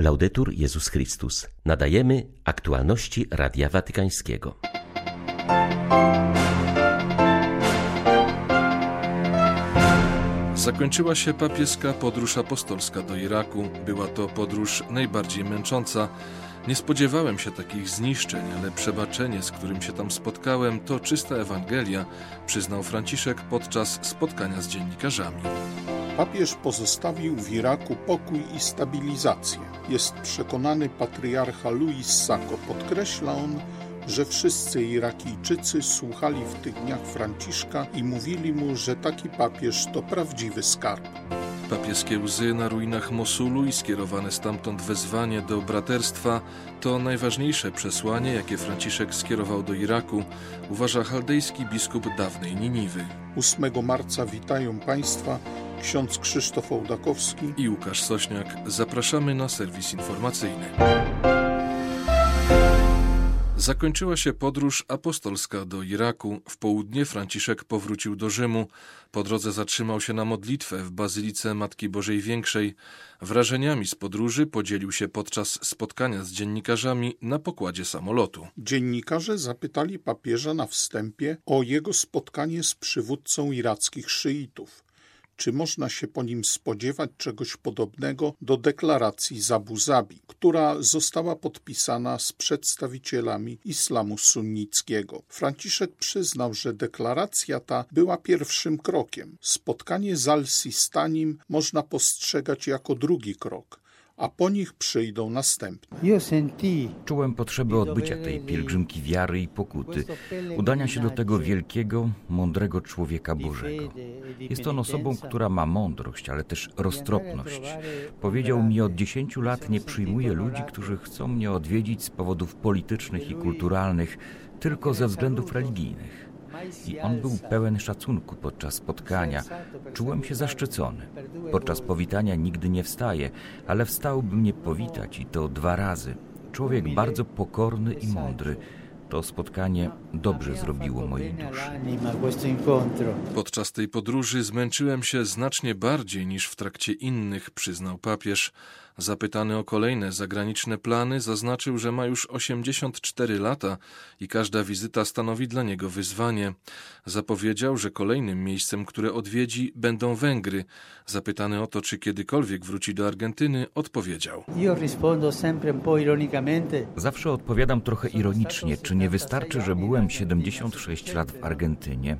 Laudetur Jezus Chrystus. Nadajemy aktualności Radia Watykańskiego. Zakończyła się papieska podróż apostolska do Iraku. Była to podróż najbardziej męcząca. Nie spodziewałem się takich zniszczeń, ale przebaczenie, z którym się tam spotkałem, to czysta Ewangelia, przyznał Franciszek podczas spotkania z dziennikarzami. Papież pozostawił w Iraku pokój i stabilizację. Jest przekonany patriarcha Luis Sako. Podkreśla on, że wszyscy Irakijczycy słuchali w tych dniach Franciszka i mówili mu, że taki papież to prawdziwy skarb. Papieskie łzy na ruinach Mosulu i skierowane stamtąd wezwanie do braterstwa to najważniejsze przesłanie, jakie Franciszek skierował do Iraku, uważa chaldejski biskup dawnej Niniwy. 8 marca witają Państwa ksiądz Krzysztof Ołdakowski i Łukasz Sośniak. Zapraszamy na serwis informacyjny. Zakończyła się podróż apostolska do Iraku. W południe Franciszek powrócił do Rzymu. Po drodze zatrzymał się na modlitwę w Bazylice Matki Bożej Większej. Wrażeniami z podróży podzielił się podczas spotkania z dziennikarzami na pokładzie samolotu. Dziennikarze zapytali papieża na wstępie o jego spotkanie z przywódcą irackich szyitów czy można się po nim spodziewać czegoś podobnego do deklaracji z Abu Zabi, która została podpisana z przedstawicielami islamu sunnickiego. Franciszek przyznał, że deklaracja ta była pierwszym krokiem. Spotkanie z Al-Sistanim można postrzegać jako drugi krok a po nich przyjdą następne. Czułem potrzebę odbycia tej pielgrzymki wiary i pokuty, udania się do tego wielkiego, mądrego człowieka Bożego. Jest on osobą, która ma mądrość, ale też roztropność. Powiedział mi, od dziesięciu lat nie przyjmuję ludzi, którzy chcą mnie odwiedzić z powodów politycznych i kulturalnych, tylko ze względów religijnych. I on był pełen szacunku podczas spotkania. Czułem się zaszczycony. Podczas powitania nigdy nie wstaje, ale wstał, by mnie powitać i to dwa razy. Człowiek bardzo pokorny i mądry. To spotkanie dobrze zrobiło mojej duszy. Podczas tej podróży zmęczyłem się znacznie bardziej niż w trakcie innych, przyznał papież. Zapytany o kolejne zagraniczne plany, zaznaczył, że ma już 84 lata i każda wizyta stanowi dla niego wyzwanie. Zapowiedział, że kolejnym miejscem, które odwiedzi, będą Węgry. Zapytany o to, czy kiedykolwiek wróci do Argentyny, odpowiedział: Zawsze odpowiadam trochę ironicznie, czy nie wystarczy, że byłem 76 lat w Argentynie.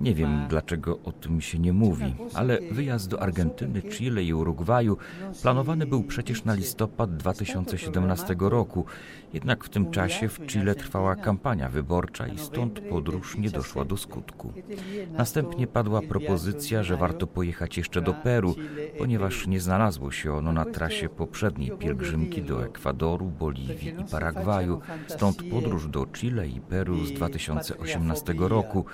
Nie wiem, dlaczego o tym się nie mówi, ale wyjazd do Argentyny, Chile i Urugwaju planowany był przecież na listopad 2017 roku. Jednak w tym czasie w Chile trwała kampania wyborcza i stąd podróż nie doszła do skutku. Następnie padła propozycja, że warto pojechać jeszcze do Peru, ponieważ nie znalazło się ono na trasie poprzedniej pielgrzymki do Ekwadoru, Boliwii i Paragwaju. Stąd podróż do Chile i Peru z 2018 roku.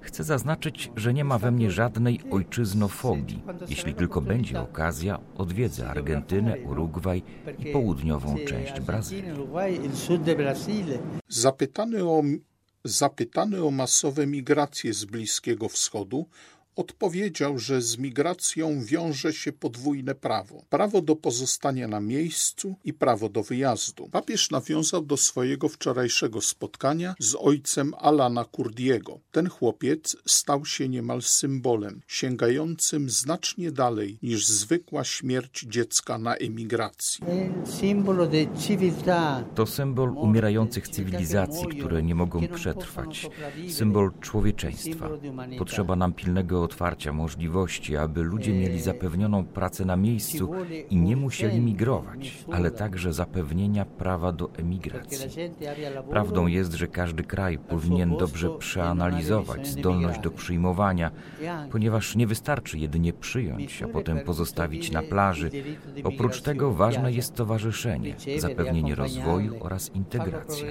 Chcę zaznaczyć, że nie ma we mnie żadnej ojczyznofobii. Jeśli tylko będzie okazja, odwiedzę Argentynę, Urugwaj i południową część Brazylii. Zapytany o, zapytany o masowe migracje z Bliskiego Wschodu, odpowiedział, że z migracją wiąże się podwójne prawo: prawo do pozostania na miejscu i prawo do wyjazdu. Papież nawiązał do swojego wczorajszego spotkania z ojcem Alana Kurdiego. Ten chłopiec stał się niemal symbolem, sięgającym znacznie dalej niż zwykła śmierć dziecka na emigracji. To symbol umierających cywilizacji, które nie mogą przetrwać, symbol człowieczeństwa. Potrzeba nam pilnego otwarcia możliwości, aby ludzie mieli zapewnioną pracę na miejscu i nie musieli migrować, ale także zapewnienia prawa do emigracji. Prawdą jest, że każdy kraj powinien dobrze przeanalizować zdolność do przyjmowania, ponieważ nie wystarczy jedynie przyjąć, a potem pozostawić na plaży. Oprócz tego ważne jest towarzyszenie, zapewnienie rozwoju oraz integracja.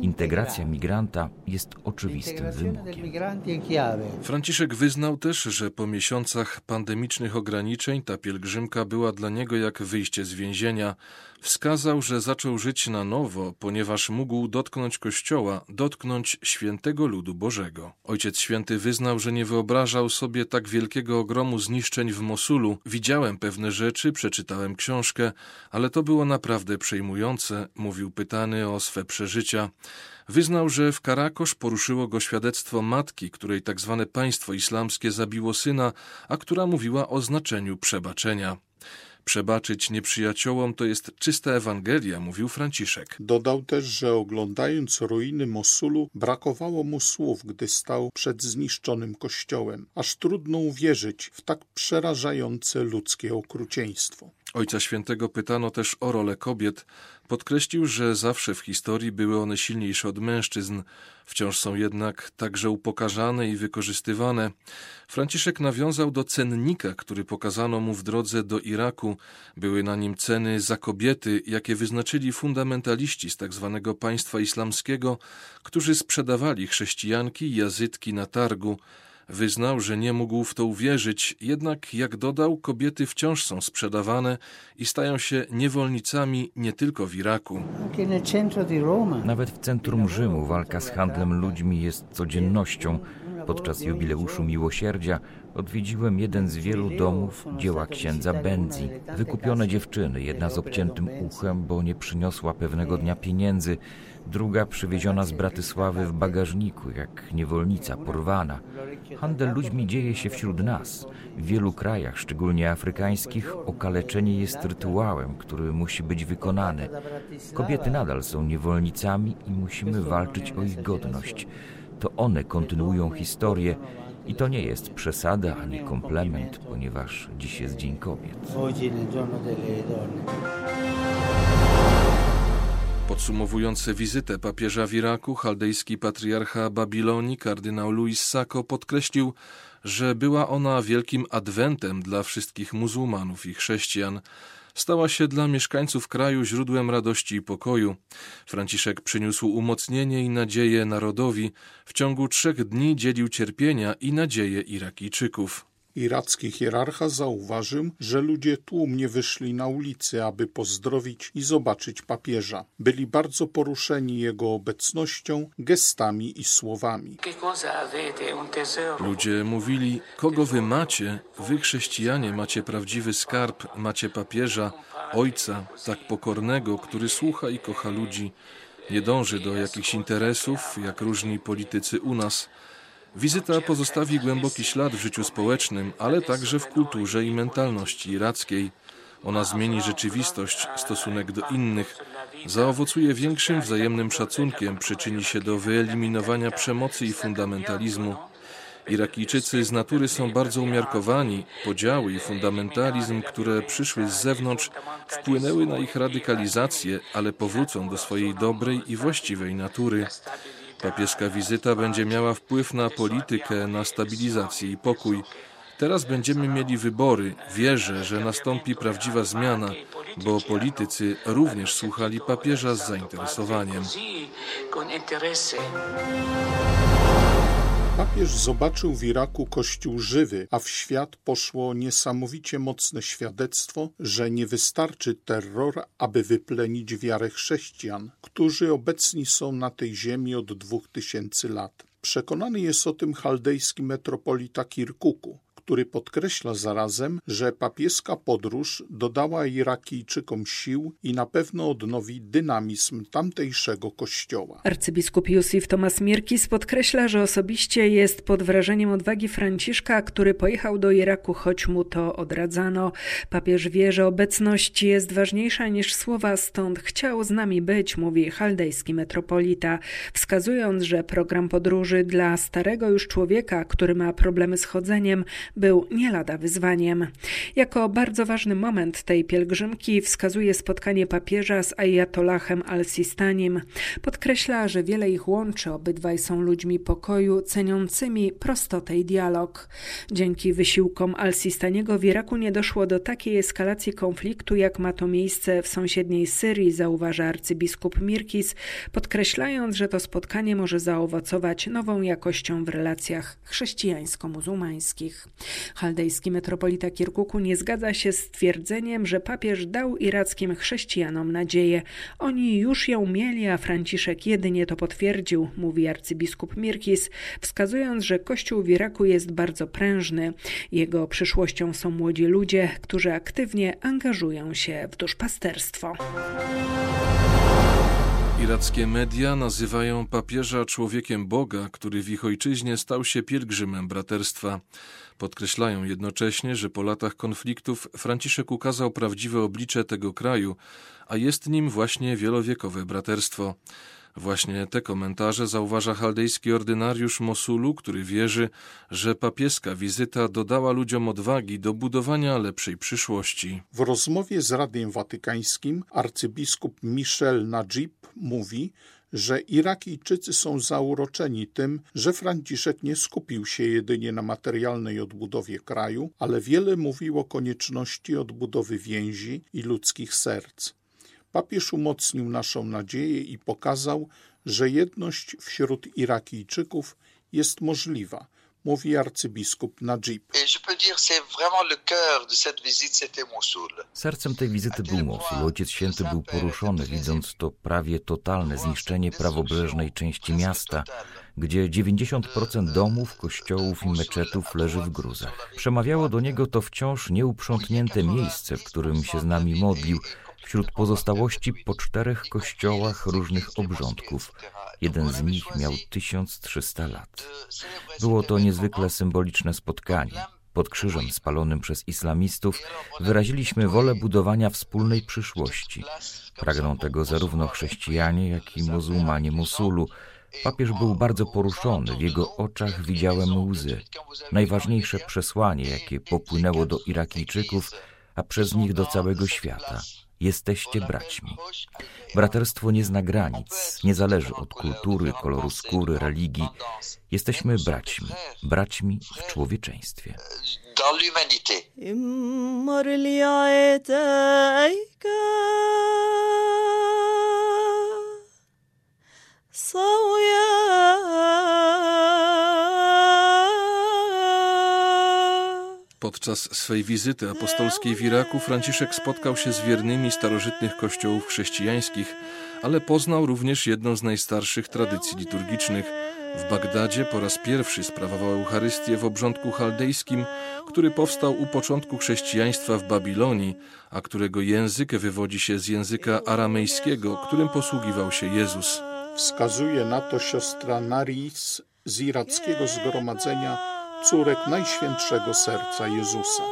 Integracja migranta jest oczywistym wymogiem. Franciszek wyznał też, że po miesiącach pandemicznych ograniczeń ta pielgrzymka była dla niego jak wyjście z więzienia. Wskazał, że zaczął żyć na nowo, ponieważ mógł dotknąć Kościoła, dotknąć świętego ludu Bożego. Ojciec Święty wyznał, że nie wyobrażał sobie tak wielkiego ogromu zniszczeń w Mosulu. Widziałem pewne rzeczy, przeczytałem książkę, ale to było naprawdę przejmujące, mówił pytany o swe przeżycia. Wyznał, że w Karakosz poruszyło go świadectwo matki, której tak zwane państwo islamskie zabiło syna, a która mówiła o znaczeniu przebaczenia. Przebaczyć nieprzyjaciołom to jest czysta Ewangelia, mówił Franciszek. Dodał też, że oglądając ruiny Mosulu, brakowało mu słów, gdy stał przed zniszczonym kościołem. Aż trudno uwierzyć w tak przerażające ludzkie okrucieństwo. Ojca Świętego pytano też o rolę kobiet. Podkreślił, że zawsze w historii były one silniejsze od mężczyzn, wciąż są jednak także upokarzane i wykorzystywane. Franciszek nawiązał do cennika, który pokazano mu w drodze do Iraku. Były na nim ceny za kobiety, jakie wyznaczyli fundamentaliści z tzw. Tak państwa islamskiego, którzy sprzedawali chrześcijanki i jazytki na targu. Wyznał, że nie mógł w to uwierzyć, jednak, jak dodał, kobiety wciąż są sprzedawane i stają się niewolnicami nie tylko w Iraku. Nawet w centrum Rzymu walka z handlem ludźmi jest codziennością. Podczas jubileuszu miłosierdzia odwiedziłem jeden z wielu domów dzieła księdza Benzi. Wykupione dziewczyny, jedna z obciętym uchem, bo nie przyniosła pewnego dnia pieniędzy, druga przywieziona z Bratysławy w bagażniku, jak niewolnica porwana. Handel ludźmi dzieje się wśród nas. W wielu krajach, szczególnie afrykańskich, okaleczenie jest rytuałem, który musi być wykonany. Kobiety nadal są niewolnicami i musimy walczyć o ich godność. To one kontynuują historię i to nie jest przesada ani komplement, ponieważ dziś jest Dzień Kobiet. Podsumowujący wizytę papieża w Iraku, chaldejski patriarcha Babilonii, kardynał Luis Sacco podkreślił, że była ona wielkim adwentem dla wszystkich muzułmanów i chrześcijan. Stała się dla mieszkańców kraju źródłem radości i pokoju. Franciszek przyniósł umocnienie i nadzieję narodowi. W ciągu trzech dni dzielił cierpienia i nadzieję Irakijczyków. Iracki hierarcha zauważył, że ludzie tłumnie wyszli na ulicy, aby pozdrowić i zobaczyć papieża. Byli bardzo poruszeni jego obecnością, gestami i słowami. Ludzie mówili, kogo wy macie? Wy chrześcijanie macie prawdziwy skarb, macie papieża, ojca, tak pokornego, który słucha i kocha ludzi. Nie dąży do jakichś interesów, jak różni politycy u nas. Wizyta pozostawi głęboki ślad w życiu społecznym, ale także w kulturze i mentalności irackiej. Ona zmieni rzeczywistość, stosunek do innych, zaowocuje większym wzajemnym szacunkiem, przyczyni się do wyeliminowania przemocy i fundamentalizmu. Irakijczycy z natury są bardzo umiarkowani. Podziały i fundamentalizm, które przyszły z zewnątrz, wpłynęły na ich radykalizację, ale powrócą do swojej dobrej i właściwej natury. Papieska wizyta będzie miała wpływ na politykę, na stabilizację i pokój. Teraz będziemy mieli wybory. Wierzę, że nastąpi prawdziwa zmiana, bo politycy również słuchali papieża z zainteresowaniem. Papież zobaczył w Iraku kościół żywy, a w świat poszło niesamowicie mocne świadectwo, że nie wystarczy terror, aby wyplenić wiarę chrześcijan, którzy obecni są na tej ziemi od dwóch tysięcy lat. Przekonany jest o tym chaldejski metropolita Kirkuku, który podkreśla zarazem, że papieska podróż dodała Irakijczykom sił i na pewno odnowi dynamizm tamtejszego kościoła. Arcybiskup Józef Tomas Mirkis podkreśla, że osobiście jest pod wrażeniem odwagi Franciszka, który pojechał do Iraku, choć mu to odradzano. Papież wie, że obecność jest ważniejsza niż słowa, stąd chciał z nami być, mówi chaldejski metropolita, wskazując, że program podróży dla starego już człowieka, który ma problemy z chodzeniem, był nie lada wyzwaniem. Jako bardzo ważny moment tej pielgrzymki wskazuje spotkanie papieża z Ayatollahem al-Sistanim. Podkreśla, że wiele ich łączy, obydwaj są ludźmi pokoju, ceniącymi prostotę i dialog. Dzięki wysiłkom al-Sistaniego w Iraku nie doszło do takiej eskalacji konfliktu, jak ma to miejsce w sąsiedniej Syrii, zauważa arcybiskup Mirkis, podkreślając, że to spotkanie może zaowocować nową jakością w relacjach chrześcijańsko-muzułmańskich. Chaldejski metropolita Kirkuku nie zgadza się z twierdzeniem, że papież dał irackim chrześcijanom nadzieję. Oni już ją mieli, a Franciszek jedynie to potwierdził, mówi arcybiskup Mirkis, wskazując, że kościół w Iraku jest bardzo prężny. Jego przyszłością są młodzi ludzie, którzy aktywnie angażują się w duszpasterstwo. Irackie media nazywają papieża człowiekiem Boga, który w ich ojczyźnie stał się pielgrzymem braterstwa. Podkreślają jednocześnie, że po latach konfliktów Franciszek ukazał prawdziwe oblicze tego kraju, a jest nim właśnie wielowiekowe braterstwo. Właśnie te komentarze zauważa chaldejski ordynariusz Mosulu, który wierzy, że papieska wizyta dodała ludziom odwagi do budowania lepszej przyszłości. W rozmowie z Radiem Watykańskim arcybiskup Michel Najib mówi, że Irakijczycy są zauroczeni tym, że Franciszek nie skupił się jedynie na materialnej odbudowie kraju, ale wiele mówił o konieczności odbudowy więzi i ludzkich serc. Papież umocnił naszą nadzieję i pokazał, że jedność wśród Irakijczyków jest możliwa, mówi arcybiskup Najib. Sercem tej wizyty był Mosul. Ojciec Święty był poruszony, widząc to prawie totalne zniszczenie prawobrzeżnej części miasta, gdzie 90% domów, kościołów i meczetów leży w gruzach. Przemawiało do niego to wciąż nieuprzątnięte miejsce, w którym się z nami modlił, wśród pozostałości po czterech kościołach różnych obrządków. Jeden z nich miał 1300 lat. Było to niezwykle symboliczne spotkanie. Pod krzyżem spalonym przez islamistów wyraziliśmy wolę budowania wspólnej przyszłości. Pragną tego zarówno chrześcijanie, jak i muzułmanie Mosulu. Papież był bardzo poruszony, w jego oczach widziałem łzy. Najważniejsze przesłanie, jakie popłynęło do Irakijczyków, a przez nich do całego świata. Jesteście braćmi. Braterstwo nie zna granic, nie zależy od kultury, koloru skóry, religii. Jesteśmy braćmi, braćmi w człowieczeństwie. Podczas swej wizyty apostolskiej w Iraku Franciszek spotkał się z wiernymi starożytnych kościołów chrześcijańskich, ale poznał również jedną z najstarszych tradycji liturgicznych. W Bagdadzie po raz pierwszy sprawował Eucharystię w obrządku chaldejskim, który powstał u początku chrześcijaństwa w Babilonii, a którego język wywodzi się z języka aramejskiego, którym posługiwał się Jezus. Wskazuje na to siostra Naris z irackiego zgromadzenia córek Najświętszego Serca Jezusa.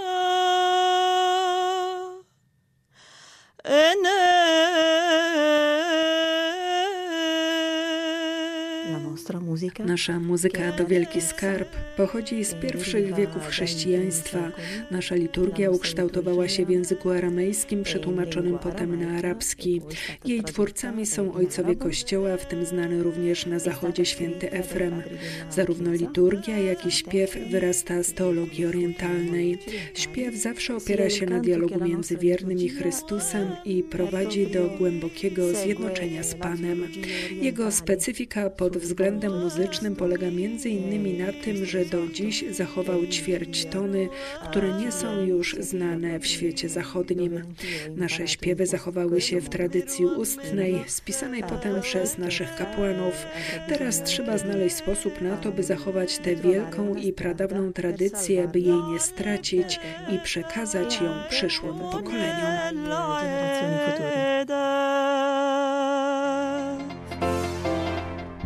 Nasza muzyka to wielki skarb, pochodzi z pierwszych wieków chrześcijaństwa. Nasza liturgia ukształtowała się w języku aramejskim, przetłumaczonym potem na arabski. Jej twórcami są ojcowie Kościoła, w tym znany również na zachodzie święty Efrem. Zarówno liturgia, jak i śpiew wyrasta z teologii orientalnej. Śpiew zawsze opiera się na dialogu między wiernym i Chrystusem i prowadzi do głębokiego zjednoczenia z Panem. Jego specyfika pod względem muzycznym polega innymi na tym, że do dziś zachował ćwierć tony, które nie są już znane w świecie zachodnim. Nasze śpiewy zachowały się w tradycji ustnej, spisanej potem przez naszych kapłanów. Teraz trzeba znaleźć sposób na to, by zachować tę wielką i pradawną tradycję, by jej nie stracić i przekazać ją przyszłym pokoleniom.